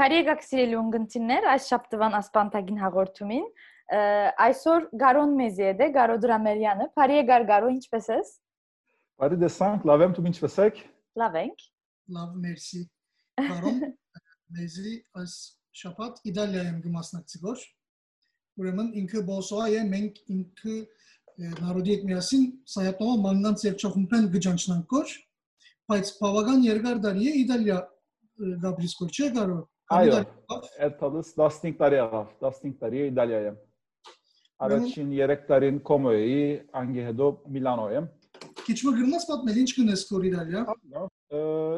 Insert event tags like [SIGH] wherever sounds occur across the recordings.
Բարի եկաք սիրելի ունգընտիրներ, այս շաբթվան ասպանտագին հաղորդումին։ Այսօր Գարոն մեզի է դե, Գարո Դրամերյանը։ Բարի եկար Գարո, ինչպե՞ս ես։ Բարի դեսանք, լավ եմ, դուք ինչպե՞ս եք։ Լավ ենք։ Լավ, մերսի։ Գարոն [LAUGHS] մեզի այս շաբաթ Իտալիայում կմասնակցի գոր։ Ուրեմն ինքը բոսոա է, մենք ինքը նարոդի հետ միասին սայատոմա մաննանց երգչախումբեն գջանչնանք գոր, բայց բավական երկար տարի է Իտալիա գաբրիս գոր չէ Գարո։ Այո, այդտեղից 15 տարի եղավ, 15 տարի Իտալիա եմ։ Առաջին 3 տարին Կոմոյի, անգե հետո Միլանո եմ։ Քիչ մը գրնաս պատմել ինչ կնես կոր Իտալիա։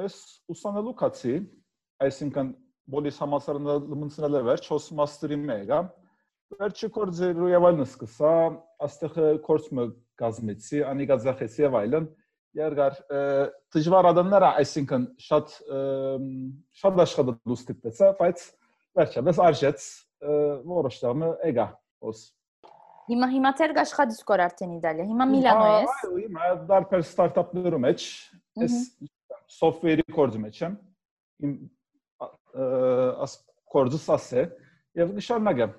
Ես ուսանելու կացի, այսինքն բոլիս համասարանը մնցնել է վերջ, հոս մաստերի մեգա։ Վերջի կորձերու եւ այլն սկսա, աստեղ կորցը գազմեցի, անի գազախեցի եւ այլն երկար դժվար ադամները այսինքն շատ շատ աշխատելու ստիպեցա բայց վերջապես արժեց որոշտամը էգա ոս Հիմա հիմա ցեր աշխատես կոր արդեն Իտալիա հիմա Միլանո ես Այո հիմա դարբեր ստարտափներու մեջ ես software-ի կորձի մեջ եմ իմ աս կորձս ասե եւ նշանակեմ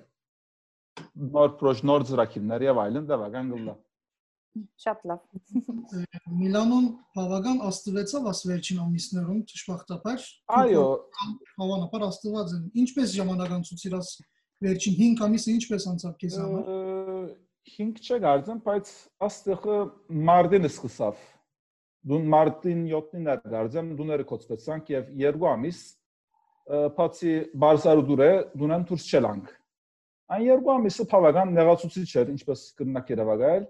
նոր պրոյեկտ նոր ծրագիրներ եւ այլն դավական գլա Շատ լավ։ Միլանոն բավական աստվեցավ աս վերջին ամիսներում ճշմարտաբար։ Այո, հավանաբար աստված են։ Ինչպես ժամանականցուցիր աս վերջին 5 ամիսը ինչպես անցավ քեզ համար։ 5 չէ գարձեմ, բայց աստղը մարտին սկսավ։ Դուն մարտին 7-ին էր գարձեմ, դուները կոծվեցանք եւ երկու ամիս բացի բարձարուդուրը դունեն դուրս չելանք։ Այն երկու ամիսը բավական նեղացուցիչ էր, ինչպես կրնակ երևակայել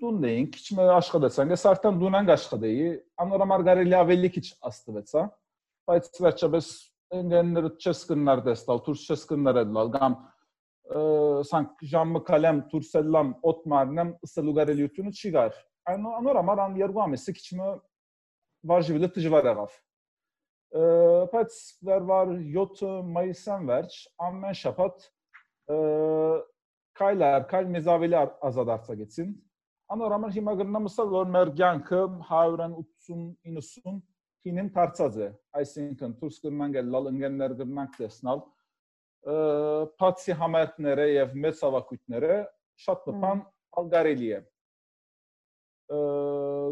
դուն էինք, քիչ մը աշխատեցանք, ես արդեն դունանք աշխատեի, անորոմար կարելի ավելի քիչ աստվեցա, բայց վերջապես ընկերները չես կնար դեստալ, դուրս չես կնար դալ, կամ սանք ժամը կալեմ դուրսելամ օտմարնեմ ըսելու կարելիությունը չի գար։ Այն անորոմար ան երկու ամիսը քիչ մը վարժիվելը դժվար եղավ։ Բայց վերվար 7 մայիսյան վերջ ամեն շաբաթ կայլար, կայլ մեզ ավելի ազատ արձակեցին Անորոմար հիմա գրնամ ասալ որ մեր ցանկը 180-90 քինին դարձած է այսինքն դուրս կրնանք լալ ընկերներ կրնանք տեսնալ փացի համերգները եւ մեծ հավաքույթները շատ բան ալգարելի է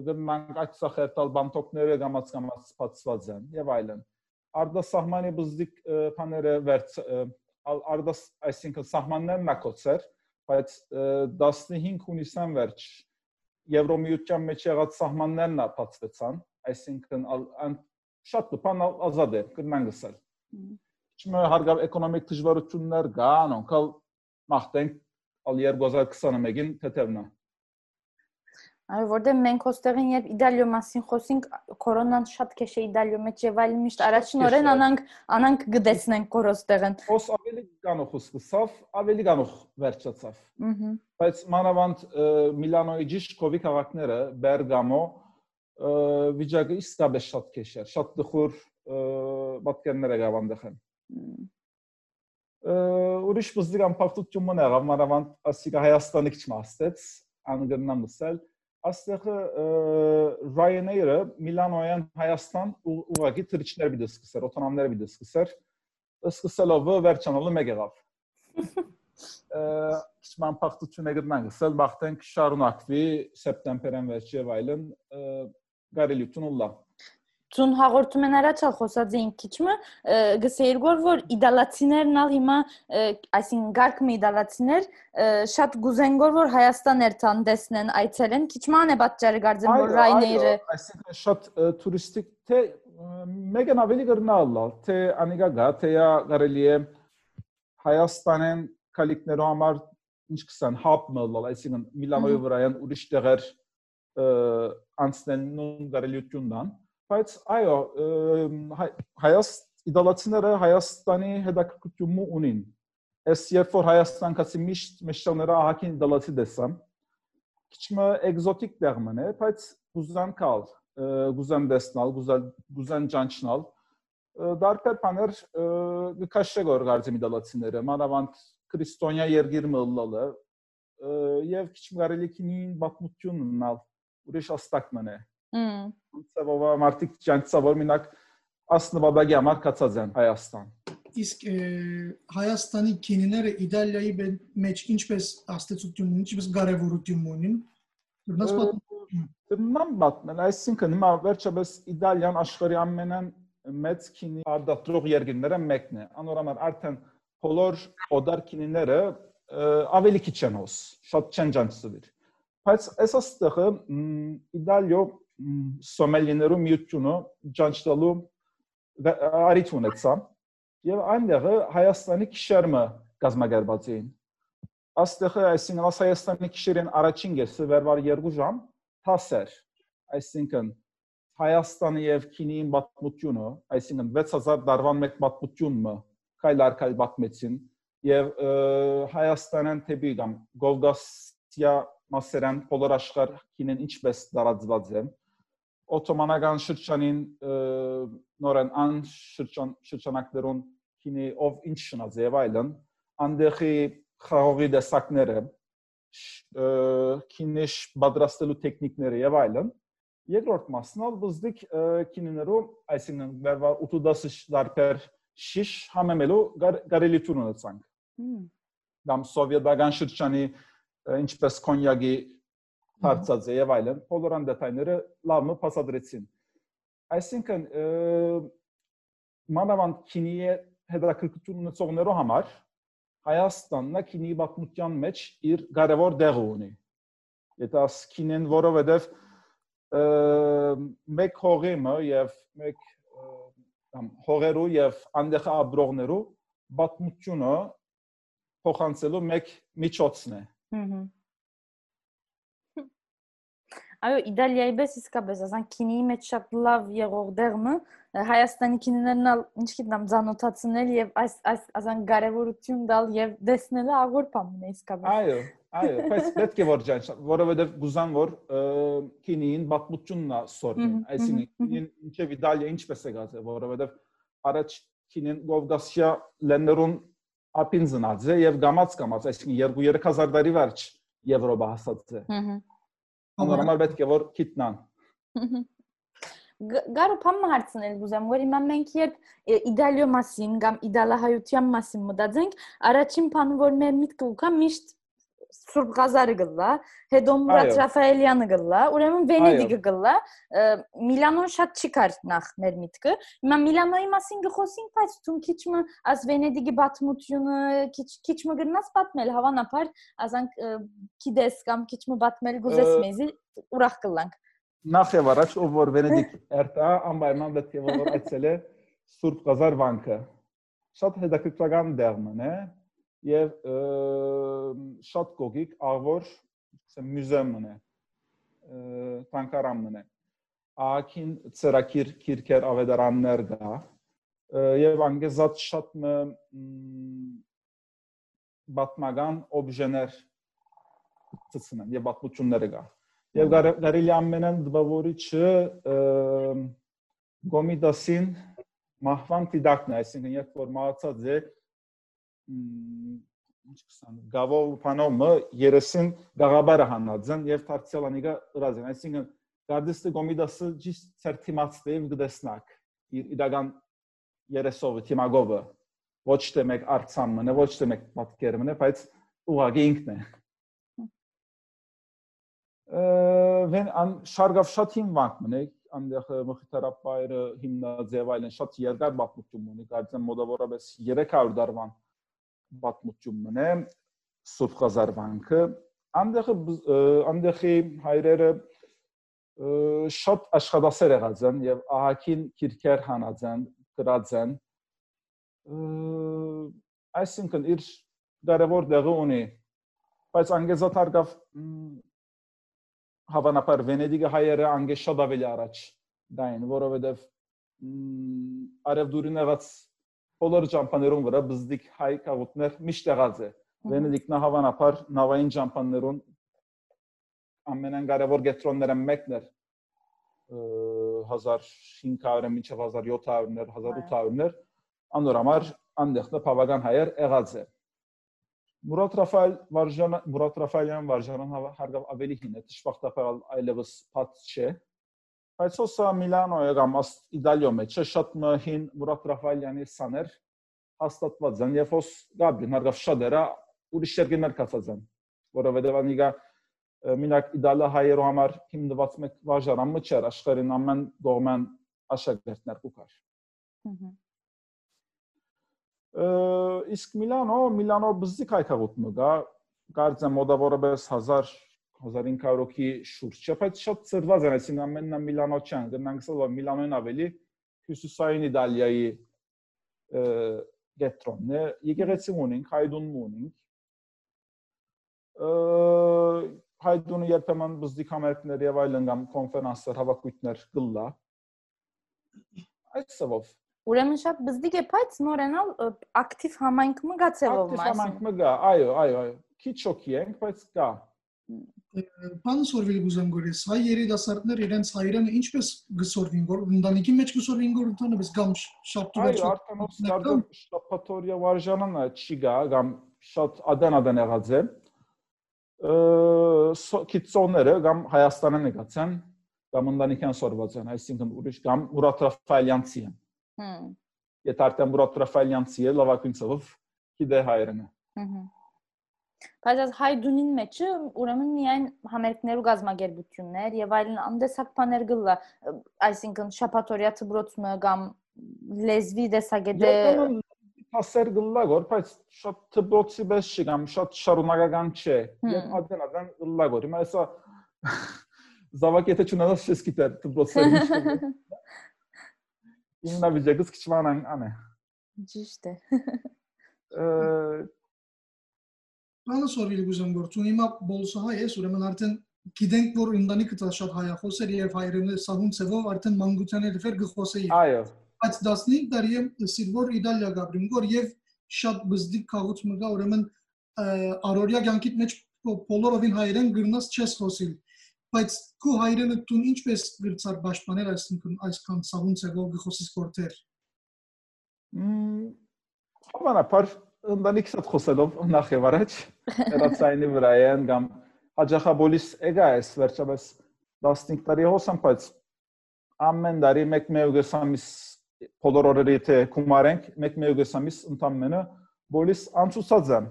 գնանք այդ սախերտալ բանտոկները գամած գամած փածված են եւ այլն արդասահմանի բզդիկ բաները վերց արդաս այսինքն սահմաններն նակոցեր բայց 15 հունիսյան վերջ Եվրոմիության մեջ եղած սահմաններն ապացվեցան, այսինքն շատ բան ազատ է կնան գսել։ Չմը հարգավ էկոնոմիկ դժվարություններ կան, ոնքալ մախտենք ալ 2021-ին թեթևնա։ Այո, որտեղ մենք հոստեղին երբ Իտալիո մասին խոսենք, կորոնան շատ քեշ է Իտալիո մեջ եւ այլն միշտ առաջին օրեն անանք անանք գտեցնենք կորոստեղեն։ Ոս ավելի կանող սկսավ, ավելի կանող վերջացավ։ Ահա։ Բայց մանավանդ Միլանոյի Ջիշկովի քաղաքները, Բերգամո, վիճակը իսկապես շատ քեշ է, շատ դխուր պատկերներ եղավ այնտեղ։ Ուրիշ բզդիկ ամփոփություն մնա մանավանդ ասիկա Հայաստանի քիչ մաստեց, անգնամ մսել Աստեղ Ryanair-ը Միլանոյան Հայաստան ուղղակի թրիչներ բիդը սկսեր, օտոնոմներ բիդը սկսեր։ Սկսելով վերջանալը մեկ եղավ։ Սման փախտություն եկնանք, սել բախտենք շարունակվի սեպտեմբերեն վերջի եւ այլն գարելություն ուլա Ձուն հաղորդում են առաջալ խոսած էինք քիչմը գսեիր գոր որ իդալացիներն ալ հիմա այսինքն գարկը իդալացիներ շատ գուզեն գոր որ Հայաստան երթան դեսնեն այցելեն քիչման է պատճառը գարձեն որ ռայները այսինքն շատ տուրիստիկ թե մեկն ավելի գրնալա թե անիգա գա թե յա կարելի է Հայաստանեն կալիկներու համար ինչ կսան հապ մլալ այսինքն Միլանոյի վրայան ուրիշ տեղեր անցնելն կարելիությունն բայց այո հայաց իդալացիները հայաստանի հետաքրքրությունը ունին ես երբ որ հայաստան կացի միշտ մեշտաները ահակին իդալացի դեսամ քիչմը էկզոտիկ տեղ մնե բայց գուզան կալ գուզան դեսնալ գուզան գուզան ճանչնալ դարբեր բաներ գկաշե գոր գարձի միդալացիները մանավանդ քրիստոնյա երգիր մլլալը եւ քիչ կարելի քինին բացմությունն ունալ ուրիշ աստակ մնե Հմ։ ծավալա մարտիկ ճանցավոր մինակ ասնվադագի համար կացած են Հայաստան Իսկ ը, Հայաստանի քինիները Իտալիայի բե- մեջ ինչպես աստեցություն ունին, ինչպես կարևորություն ունին։ Դուրնաս Ը, պատմում։ Դրնամ բատնել, այսինքն հիմա վերջապես Իտալիան աշխարհի ամենան մեծ քինի արտադրող երկրները մեկն է։ Անորոմար արդեն բոլոր օդար քինիները ը, ավելի քիչ են հոս, շատ չեն ջանցվիր։ Բայց այս աստղը Իտալիո սոմելիներու միությունը ջանցտալու արիթ ունեցա եւ այնտեղը Հայաստանի քիշերմը գազմագերբած էին։ Աստղը այսինքն աս Հայաստանի քիշերեն առաջին գեսը վերվար 2 ժամ հասեր այսինքն Հայաստանի եւ Քինիի պատմությունը, այսինքն 6000 դարվան մեկ պատմությունը քայլ առ քայլ պատմեցին եւ ը, Հայաստանն թեպի կամ Գովգասիա մասերան բոլոր աշխարհ Քինեն ինչպես դարածված է օթոմանական շրջանին ը, նորեն ան շրջան շրջանակներուն Քինի ով ինչ շնաց եւ այլն անդեղի խաղողի դեսակները շ- ը, քինեշ պատրաստելու տեխնիկները եւ այլն երկրորդ մասնալ բզդիկ քինիներու այսինքն վերվա 80 դարբեր շիշ համեմելու գարելիություն ունեցանք Հմ։ կամ սովետական շրջանի ը, ինչպես կոնյակի հարցած է եւ այլն բոլորան դետայները լավը փասադրեցին այսինքն մանավանդ քինիի հետաքրքրություն ունեցողներու համար Հայաստանն քինի պատմության մեջ իր կարևոր դեղ ունի աս քինեն որովհետեւ մեկ հողեմը եւ մեկ կամ հողերու եւ անդեղ աբրողներու պատմությունը փոխանցելու մեկ միջոցն է Հմ։ Այո, Իտալիայի պես իսկապես, ասան քինիի մեջ շատ լավ եղող դեղը Հայաստանի քինիներն ալ ինչ գիտեմ ցանոթացնել եւ այս այս ասան կարևորություն տալ եւ դեսնել աղոր բան է իսկապես։ Այո, այո, բայց պետք է որ ջան, որովհետև գուզան որ ը, քինին պատմությունն է սորեն, Մհմ, այսինքն ինչև Իտալիա ինչպես է գացել, որովհետև առաջ քինին Գովգասիա լեներուն ապին զնաց է եւ գամած գամած, այսինքն 2-3000 տարի վերջ Եվրոպա հասած է։ Հհ։ Անորմալ պետք է որ քիտնան։ Գարու փամ հարցնել գուզեմ, որ հիմա մենք երբ է, Իտալիո մասին կամ Իտալահայության մասին մտածենք, առաջին բանը որ մեր միտքը ուկա միշտ Սուրբ Ղազարը գլա, հետո Մուրադ Այո։ Ռաֆայելյանը գլա, ուրեմն Վենեդիգը Այո։ գլա, ը, Միլանոն շատ չի կար նախ մեր միտքը։ Հիմա Միլանոյի մասին գխոսենք, բայց ցուն քիչմը աս Վենեդիգի բաթմությունը քիչ քիչմը գնաս պատմել, հավանաբար ասանք ը, գիտես կամ քիչմը պատմել գուզես Ը, մեզի ուրախ կլանք։ Նախ եւ առաջ ով որ Վենեդիկ երթա անպայման պետք է որ այցել է Սուրբ Ղազար վանքը։ Շատ հետաքրքրական դերմն է եւ շատ կողիկ աղոր ասեմ մյուզեումն է ը, տանկարանն է ակին ծրակիր քիրքեր ավետարաններ ը, եւ անգեզած շատ բատմական օբժեներ ծցնեն եւ բատմությունները գա Եվ գար- կարելի ամենան դպավորիչը գոմիդասին մահվան դիդակն է, այսինքն երբ որ մահացած է մ, ինչ կսան գավով փանոմը երեսին գաղաբարը հանածն եւ թարցելանիգա ըրազեն, այսինքն գարդիստը գոմիդասը ճիշտ ցերտիմացտե եւ գդեսնակ իր իրական երեսով թիմագովը ոչ թե մեկ արցամն է, ոչ թե մեկ պատկերն է, բայց ուղղակի ինքն է վեն ան շարգավ շատ հիմնանք մնե անդեղ մխիթարապայրը հիմնաձև այլն շատ երկար բախմություն ունի կարծեմ մոտավորապես 300 դարվան բախմություն մնե Սուրբ Ղազարվանքը անդեղը անդեղի հայրերը շատ աշխատասեր եղած են եւ ահակին քիրքեր հանած են գրած են այսինքն իր կարևոր դեղը ունի բայց անգեզատ հարգավ հավանաբար Վենեդիգը հայերը անգե շատ ավելի առաջ դային, որովհետև արևդուրին եղած բոլոր ճամփաներուն վրա բզդիկ հայ կաղուտներ միշտ եղած է։ Վենեդիկն հավանաբար նավային ճամփաներուն ամենան կարևոր գետրոնները մեկն էր ը, 1500-ը մինչև 1700-ներ, 1800-ներ անոր համար անդեղը բավական հայեր եղած է։ Մուրադ Ռաֆայել վարժան Մուրադ Ռաֆայելյան վարժանան հարգավ ավելի հին է, դժբախտաբար այլևս փած չէ։ Բայց հոսա Միլանոյը կամ Իտալիո մեջ շատ հին Մուրադ Ռաֆայելյանի սաներ հաստատված են եւ հոս Գաբրին հարգավ շատերը ուրիշ երկրներ կացած են, որովհետեւ անիգա մինակ Իտալիա հայերու համար հիմնված մեկ վարժարան մչեր աշխարհին ամեն կողմեն աշակերտներ կուքար։ Ահա իսկ Միլանո Միլանո բզիկ հայկաղուտ մգա կարծեմ մոդավորապես 1000 1500 հոգի շուրջ չէ բայց շատ ծրված են այսինքն ամեննա Միլանո չան գնանք սա Միլանոն ավելի հյուսիսային Իտալիայի գետրոնն է եկեղեցի ունենք հայդուն ունենք հայդունը երբեմն բզիկ համերգներ եւ այլն կամ կոնֆերանսներ հավաքույթներ գլլա այսով Ուրեմն շատ բզդիկ է, բայց նորենալ ակտիվ համայնք մը գա ցևով մաս։ Ակտիվ համայնք մը գա, այո, այո, այո։ Քիչ շոկի ենք, բայց գա։ Բան սորվել գուզեմ գորես, հայ երիտասարդներ իրենց հայրենը ինչպես գսորվին, որ ընտանիքի մեջ գսորվին, որ ընդհանրապես կամ շաբթի Այո, արդեն ով ստարտում շաբաթօրյա վարժանանը չի գա, կամ շատ ադան-ադան եղած է։ Քիծոները կամ Հայաստանն եկացան, կամ ընտանիքան սորված են, այսինքն ուրիշ կամ Մուրադ Ռաֆայելյանցի են Հմ։ Եթե արդեն Մուրադ Ռաֆայելյանցի է լավագույն ծով գիտե հայերենը։ Հհ։ Բայց այս հայդունին մեջը ուրեմն միայն համերգներու գազམ་ագերբություններ եւ այլն անդեսակ բաներ գլա, այսինքն շապատորիա ծբրոցը կամ լեզվի դեսագեդե հասեր գլա գոր, բայց շատ ծբրոցի բես չի կամ շատ շարունակական չէ։ Եվ ադեն ադեն գլա գոր։ Հիմա հեսա [LAUGHS] զավակեթե չունենաս չես գիտեր ծբրոցը ինչ [LAUGHS] հիմնավիճակից քիչման ան է։ Ճիշտ է։ [LAUGHS] Բանը սորվիլ գուզեմ գործուն հիմա բոլսահայ է, ուրեմն արդեն գիտենք որ ընտանիքը դա շատ հայախոս էր եւ հայրենը սահուն ծևով արդեն մանկության էլ ֆեր գխոսեի։ Այո։ Բայց 15 տարի եմ Սիլվոր Իտալիա գաբրին գոր եւ շատ բզդիկ քաղուց մգա ուրեմն արորիա կյանքիդ մեջ բոլորովին հայերեն գրնաս չես խոսիլ բայց քո հայրենը դու ինչպես գրծար պաշտպանել այսինքն այսքան սաղուն ցեղով գխոսից կորտեր Հավանաբար ընտանիքսդ խոսելով նախ եւ առաջ հերացայինի վրա են կամ հաջախաբոլիս եկա էս վերջապես 15 տարի հոսամ բայց ամեն տարի մեկ մեուգեսամիս բոլոր օրերի թե կումարենք մեկ մեուգեսամիս ընդամենը բոլիս անցուցած են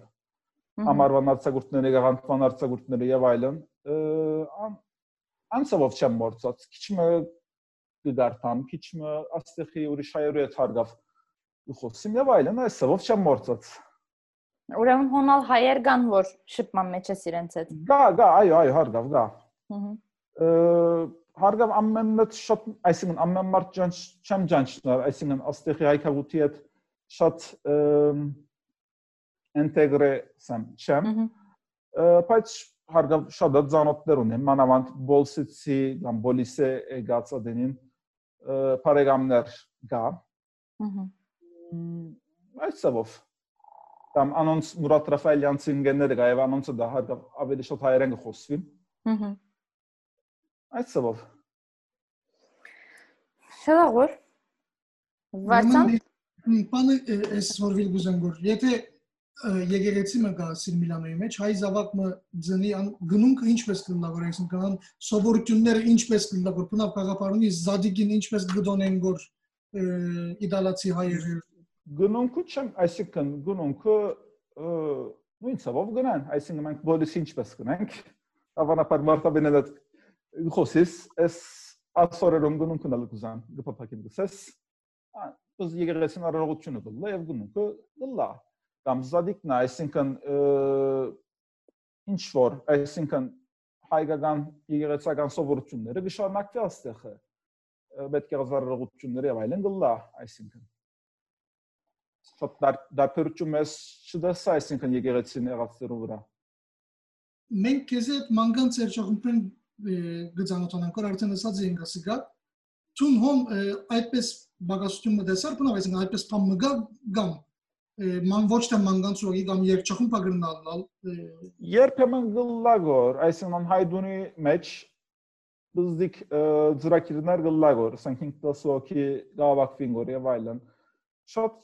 համարվան արձակուրդները, գաղանտման արձակուրդները եւ այլն անցավով չեմ մորցած քիչը գդարտամ քիչը աստեղի ուրիշ հայերու հետ հարգավ խոսիմ եւ այլն այսով չեմ մորցած ուրեմն հոնալ հայեր կան որ շփման մեջ է իրենց հետ գա գա այո այո հարգավ գա հարգավ ամենը շատ այսինքն ամեն մարդ ջանչ չեմ ջանչնար այսինքն աստեղի հայկավութի հետ շատ ինտեգրե սամ չեմ բայց հարգավ շատ ձանոտներ ունեմ մանավանդ բոլսիցի կամ բոլիսե եկած ադենին բարեկամներ գա ըհը այսով կամ անոնց Մուրադ Ռաֆայելյանցի ընկերները գա եւ անոնցը դա հարգավ ավելի շատ հայերեն խոսվի ըհը այսով Շնորհավոր Վարդան Պանը էս որվիլ գուզեմ գոր եթե եկեղեցի մը կա Սիրմիլանոյի մեջ հայ զավակը ձնի գնունքը ինչպես կլնավոր այսինքն սովորությունները ինչպես կլնավոր բնավ գաղապարունի զադիգին ինչպես գդոնեն գոր իդալացի հայերը գնունքը չեմ այսինքն գնունքը նույն ցավով գնան այսինքն մենք բոլորս ինչպես գնանք ավանապար մարտաբենելը խոսես էս ասորերում գնունքն ալ կուզան գփափակին գսես ըս եկեղեցին առողջությունը գլա եւ գնունքը գլա կամ զադիկն այսինքն ինչ որ, այսինքն հայկական եկեղեցական սովորությունները գշարնակվի աստեղը պետք է զարրողությունները եւ այլն գլա, այսինքն շատ դարբերություն ես չդասա, այսինքն եկեղեցին եղածներու վրա մենք քեզ այդ մանգան ծերճախումբեն գծանոթանանք, որ արդեն ասած ենք ասիկա ցուն հոմ այդպես բագասություն մտեսար, բնավ այսինքն այդպես փամ մգա գամ ման ոչ թե մանգանցուղի կամ երջախում պագրնալալ երբեմն գլագոր այսինքն հայդունի մեջ բզդիկ ծրակիրներ գլագոր, ասենք 5-10 հոգի գավակվին գոր եւ այլն։ Շատ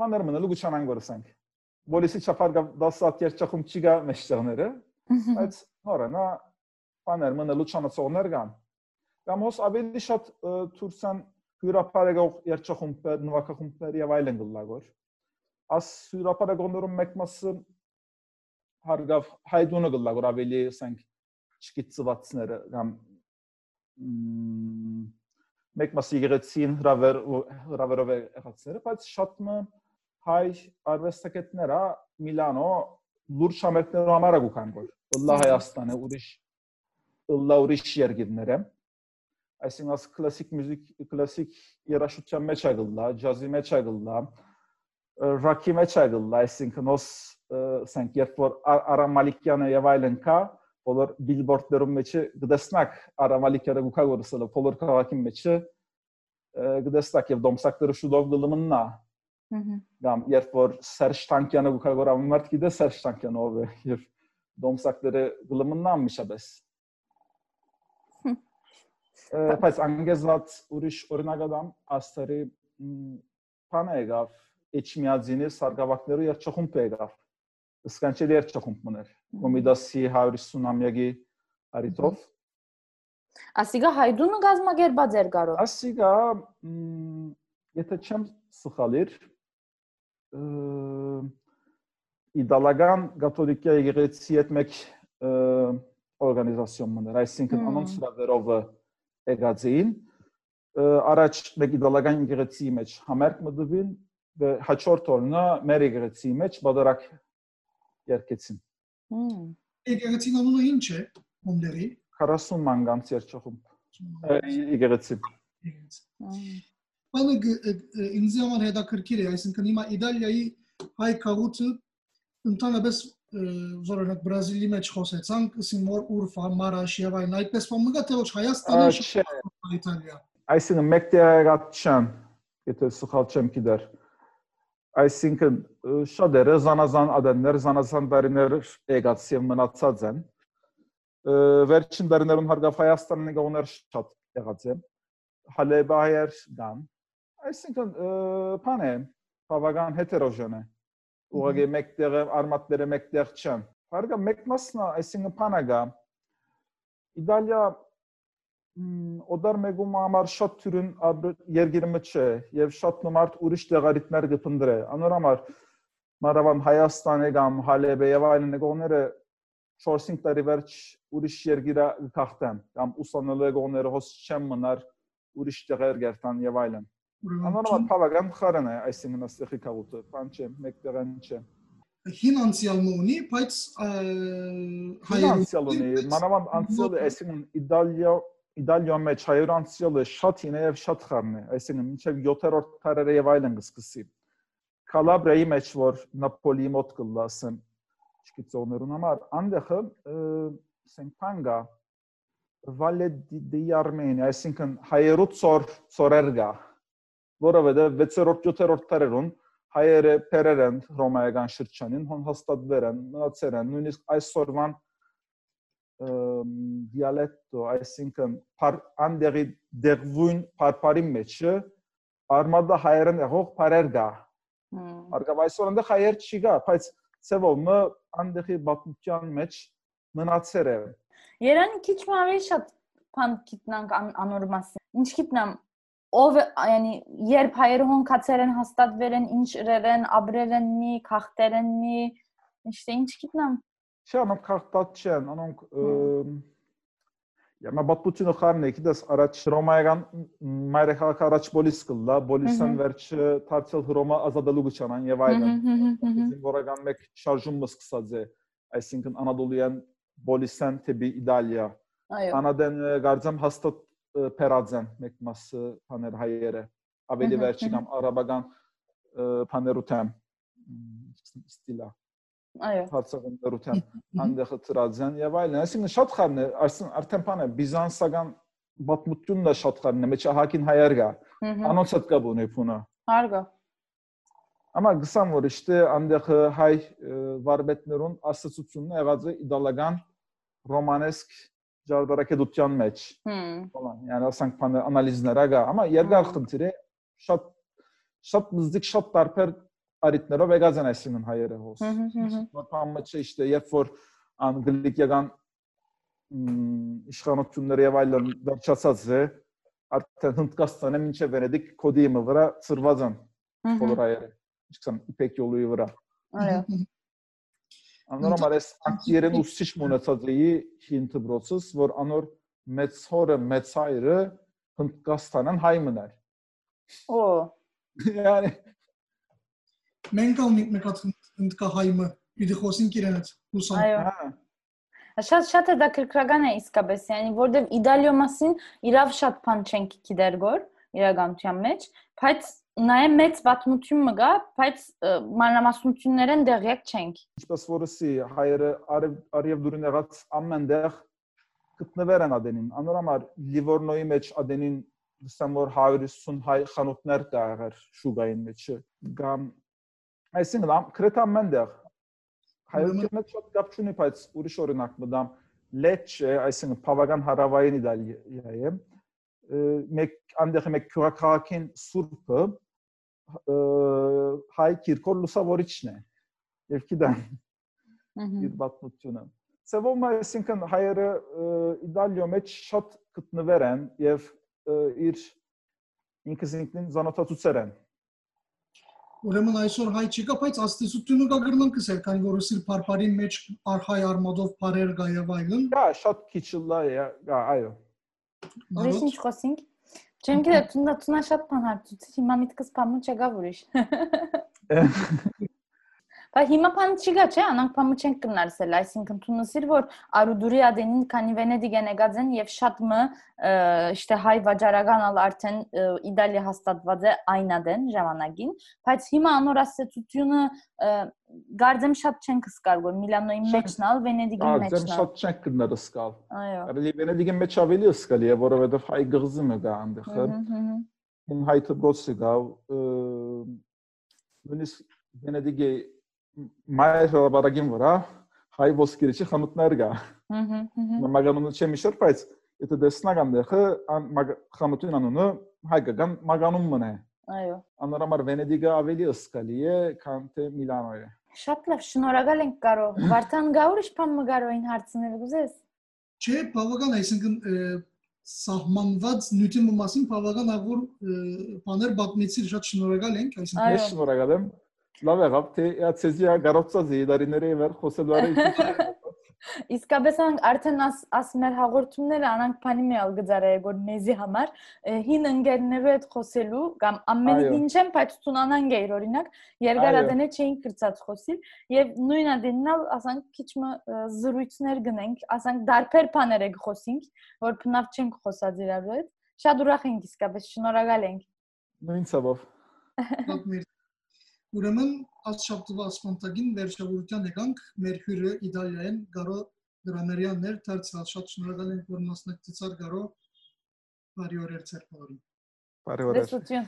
բաներ մնալու գուչանան գոր ասենք։ Բոլիսի չափար 10 հատ երջախում չի գա մեջտեղները, բայց նորենա բաներ մնալու չանացողներ կան։ Կամ հոս ավելի շատ թուրքան հյուրապարակող երջախումբեր, նվակախումբեր եւ այլն գլագոր։ Աս հյուրապարակողներում մեկ մասը հարգավ հայդունը գլագոր ավելի ասենք չկիծվածները կամ մեկ մասի եկեղեցին հրավեր հրավերով եղածները, բայց շատ մը հայ արվեստագետները Միլանո լուրջ համերգներով համար գուքան գոր։ Լա Հայաստանը ուրիշ լա ուրիշ երկիրները։ Այսինքն աս կլասիկ մյուզիկ կլասիկ երաժշտության մեջ է գլա, ջազի մեջ է գլա, ռոքի մեջ է գլա, այսինքն ոս ասենք երբ որ Արամ Մալիկյանը եւ այլն կա, բոլոր բիլբորդներում մեջը գտեսնակ Արամալիկերը գուքագորսելը բոլոր քաղաքի մեջը գտեսնակ եւ դոմսակները շուտով գլմննա Կամ երբ որ Սերժ Տանկյանը գուքագորավ մարդ գիտե Սերժ Տանկյանը ով է եւ դոմսակները գլմննան միշաբես Բայց անգեզված ուրիշ օրինակադամ աստերի բանը եղավ Էչմիածինի սարգավակներու երջախումբ սկանչի դեր չխումբ մներ կոմիդասի 150-ամյակի արիտով ասիգա հայդունը գազմագերբած էր գարով ասիգա եթե չեմ սխալիր իդալական կաթոլիկիա եկեղեցի հետ մեկ օրգանիզացիոն մներ այսինքն անոնց լավերովը եկածին առաջ մեկ իդալական եկեղեցի մեջ համերգ մտվին հաջորդ օրնա մեր եկեղեցի մեջ բادرակ երկեցին։ Եկեղեցին անունը ինչ է Մոնդերի 40 մանգանց երջախումբ եկեղեցի։ Բանը ինձ համար հետաքրքիր է, այսինքն հիմա Իտալիայի հայ քաղուտը ընդհանրապես զորոնակ Բրազիլի մեջ խոսեցանք, ասիմոր Ուրֆա, Մարաշ եւ այլն, այդպես բան մգա թե ոչ Հայաստանը շատ Իտալիա։ Այսինքն մեկտեղած չան, եթե սխալ չեմ գիտեր։ Այսինքն շատերը զանազան ադեններ, զանազան բարիներ եկած եւ մնացած են։ Վերջին դարներում հարգավ Հայաստանը գոներ շատ եղած է։ Հալեբայեր դան այսինքն բան է բավական հետերոժեն է ուղղակի մեկտեղ արմատները մեկտեղ չեն հարգա մեկ մասնա այսինքն բանը գա Իտալիա օդար մեգում համար շատ թյուրին երգիրը մը չէ եւ շատ նմարդ ուրիշ տեղարիտներ գտնდրե անորամար մարավան Հայաստանը կամ Հալեբե եւ այլն նկողները 4-5 տարի վերջ ուրիշ երգիրա գախտեն կամ ուսանելու գողները հոս չեմ մնար ուրիշ տեղեր գերտան եւ այլն Անոնոմալ բավական խարն է, այսինքն աստեղի քաղուտը, բան չէ, մեկտեղան չէ։ Հին անցյալն ունի, բայց հայերենցիալ ունի, մանավանդ անցյալը, այսինքն Իտալիա Իտալիա մեջ հայեր անցյալը շատ հին է եւ շատ խառն է, այսինքն մինչեւ 7-րդ դարերը եւ այլն կսկսի։ Կալաբրիայի մեջ որ Նապոլիի մոտ կլասեն չգիտողներուն համար, անդեղը ասենք փանգա Valle di Armenia, այսինքն հայերու ծոր ծորերգա որովհետև 6-րդ 7-րդ դարերուն հայերը փերեր են ռոմայական շրջանին, հոն հաստատվեր են, մնացել են, նույնիսկ այսօրվան դիալեկտո, այսինքն անդերի դեղվույն բարբարի մեջը արմադա հայերեն եղող բարեր գա։ Արգավ այսօր այնտեղ հայեր չի գա, բայց ծևով մը անդեղի բացության մեջ մնացել է։ Երանի քիչ ավելի շատ բան գիտնանք անոր մասին։ Ինչ գիտնամ ով yani երբ հայերը հոնքացեր են հաստատվել են ինչ ռերեն աբրել են մի քաղտեր են մի işte ինչ գիտնամ Չէ, անոնք քաղտած չեն, անոնք Я մաբատությունը խառն է, գիտես, առաջ Ռոմայական մայրեխաղ առաջ բոլիս կլա, բոլիսան վերջ դարձել Ռոմա ազատելու գճանան եւ այլն։ Որական մեկ շարժումը սկսած է, այսինքն Անադոլիան բոլիսան թեպի Իտալիա։ Անադեն գարձամ հաստատ Փերաձեն մեկ մասը բաներ հայերը ավելի վերջի կամ արաբական բաներութեմ ստիլա այո հարցակներութեմ անդեղը ծրածեն եւ այլն այսինքն շատ խառն է արդեն բանը բիզանսական պատմությունն է շատ խառն է մեջ հակին հայեր գա անոնց հետ կա բունի փունը հարգա Amma qısam var işte andexı hay varbetnerun եղած է իդալական ռոմանեսկ ճարտարապետության մեջ Հմ։ falan. Yani ասենք բանը անալիզները գա, amma երկար Հմ։ խնդիր է շատ շատ մզդիկ շատ տարբեր արիտներով եկած են այսինքն հայերը հոս։ Հմ, հմ, հմ, հմ։ Որ բանը չէ իշտե երբ որ անգլիկական մ, իշխանությունները եւ այլն վերջացած է, արդեն Հնդկաստանը մինչև Վենեդիկ կոդիումը վրա ծրված են Հմ, բոլոր հայերը։ Ինչքան իպեք յոլուի վրա։ Այո։ Անորոմար էս ակտիերեն ուսիչ մունեցած էի հին դբրոցս, որ անոր մեծ հորը մեծ հայրը Հնդկաստանն հայ մներ։ Օ, Yani Մենք մեկ հատ ընդկա հայմը, պիտի խոսենք իրենից։ Հուսամ։ այո։ ha, Շատ շատ է դա քրկրական է իսկապես, yani որտեվ իդալիո մասին իրավ շատ բան չենք գիտեր գոր իրականության մեջ, բայց նայե մեծ պատմություն մը գա, բայց մանրամասնություններն դեղյակ չենք։ ինչպես որսի հայերը արև դուրին եղած ամենտեղ գտնվեր են ադենին։ Անորոմար Լիվորնոյի մեջ ադենին դասամ որ 150 հայ խանութներ կա եղեր շուգային մեջ։ Գամ այսինքն ամ կրետ ամենտեղ հայոց մեջ շատ կապ չունի, բայց ուրիշ օրինակ մտամ. Լեչե, այսինքն Պավագան հարավային Իտալիա է։ Մեկ անդեղ մեկ քյուրակային սուրբը հայ քիրքոր լուսավորիչն է։ Եվ գիտեմ իր պատմությունը։ Սևոմ այսինքն հայերը ը, Իտալիո մեջ շատ գտնվեր են եւ իր ինքնին զանոթացուցեր են։ Ուրեմն այսօր հայ չկա, բայց աստեցությունը կա գրնանքս էր, քանի որ սիր բարբարի մեջ արխայ արմադով բարեր գա եւ այլն։ Դա շատ քիչ լա է, այո։ Ուրիշ ինչ խոսենք։ Չեմ գիտեմ, նա ցնա շատ բան հարցուցի, հիմա միտքս բամը չգա ուրիշ։ [LAUGHS] [LAUGHS] Բայց հիմա չկա, չէ, անանք բամը չեն կնարսել, այսինքն ցունասիր որ արուդուրի ադենին քանի Վենեդիգ են եկած են եւ շատ մը իշտե հայ վաճառականալ արդեն Իտալիա հաստատված է այն ադեն ժամանակին, բայց հիմա անոր ասեցությունը ը, գարձեմ շատ չեն կսկար որ Միլանոյի Շատ- մեջն ալ Վենեդիգի Ահա մեջն ալ։ շատ չենք գնալ սկալ։ Այո։ Արելի Վենեդիգի մեջ ավելի սկալ է, որովհետեւ հայ գղզումը գա այնտեղ։ Հհհ, հհ։ Ին հայ դբրոցը գա նույնիսկ Վենեդիգի մայր բարագին վրա հայ ոսկիրիչի խանութներ գա։ Հհհ, հհ։ Մագանունը չեմ իշեր, բայց եթե դեսնակ այնտեղը խանութին անունը հայկական մագանուն մնա։ Այո։ Անորոմար Վենեդիգը ավելի ըսկալի է, քան թե Միլանոյը։ Շատ լավ, շնորհակալ ենք կարող։ Վարդան գա ուրիշ բան մը գարոին հարցնել գուզես։ չէ, բավական, այսինքն ը, սահմանված նյութի մասին բավական ավոր ը, բաներ պատմեցի, շատ շնորհակալ ենք, այսինքն Այո։ Ես շնորհակալ եմ։ Լավ եղավ, թե ացեզիա գարոցածի դարիների վեր խոսելարի [LAUGHS] ինչ։ Իսկապես արդեն աս աս մեր հաղորդումները անանք բանի միալ գծարե որ մեզի համար հին ընկերներու հետ խոսելու կամ ամեն ինչ եմ, բայց ցունանան գեյր օրինակ երկար Այո։ ադենե չէին կրծած խոսիլ եւ նույն ադեննալ ասանք քիչ մը ը, զրույցներ գնենք, ասանք դարբեր բաներ եք խոսենք, որ բնավ չենք խոսած իրար հետ։ Շատ ուրախ ենք իսկապես, շնորհակալ ենք։ Նույն ցավով։ շատ [LAUGHS] մեր [LAUGHS] Ուրեմն աստշապտվա սպոնտագին վերջավորության եկանք մեր հյուրը Իտալիայեն Գարո Դրաներյաններ դարձած շատ շնորհակալ ենք որ մասնակցեցար Գարո բարի օրեր ցերպարին Բարի օրեր։ Լսություն։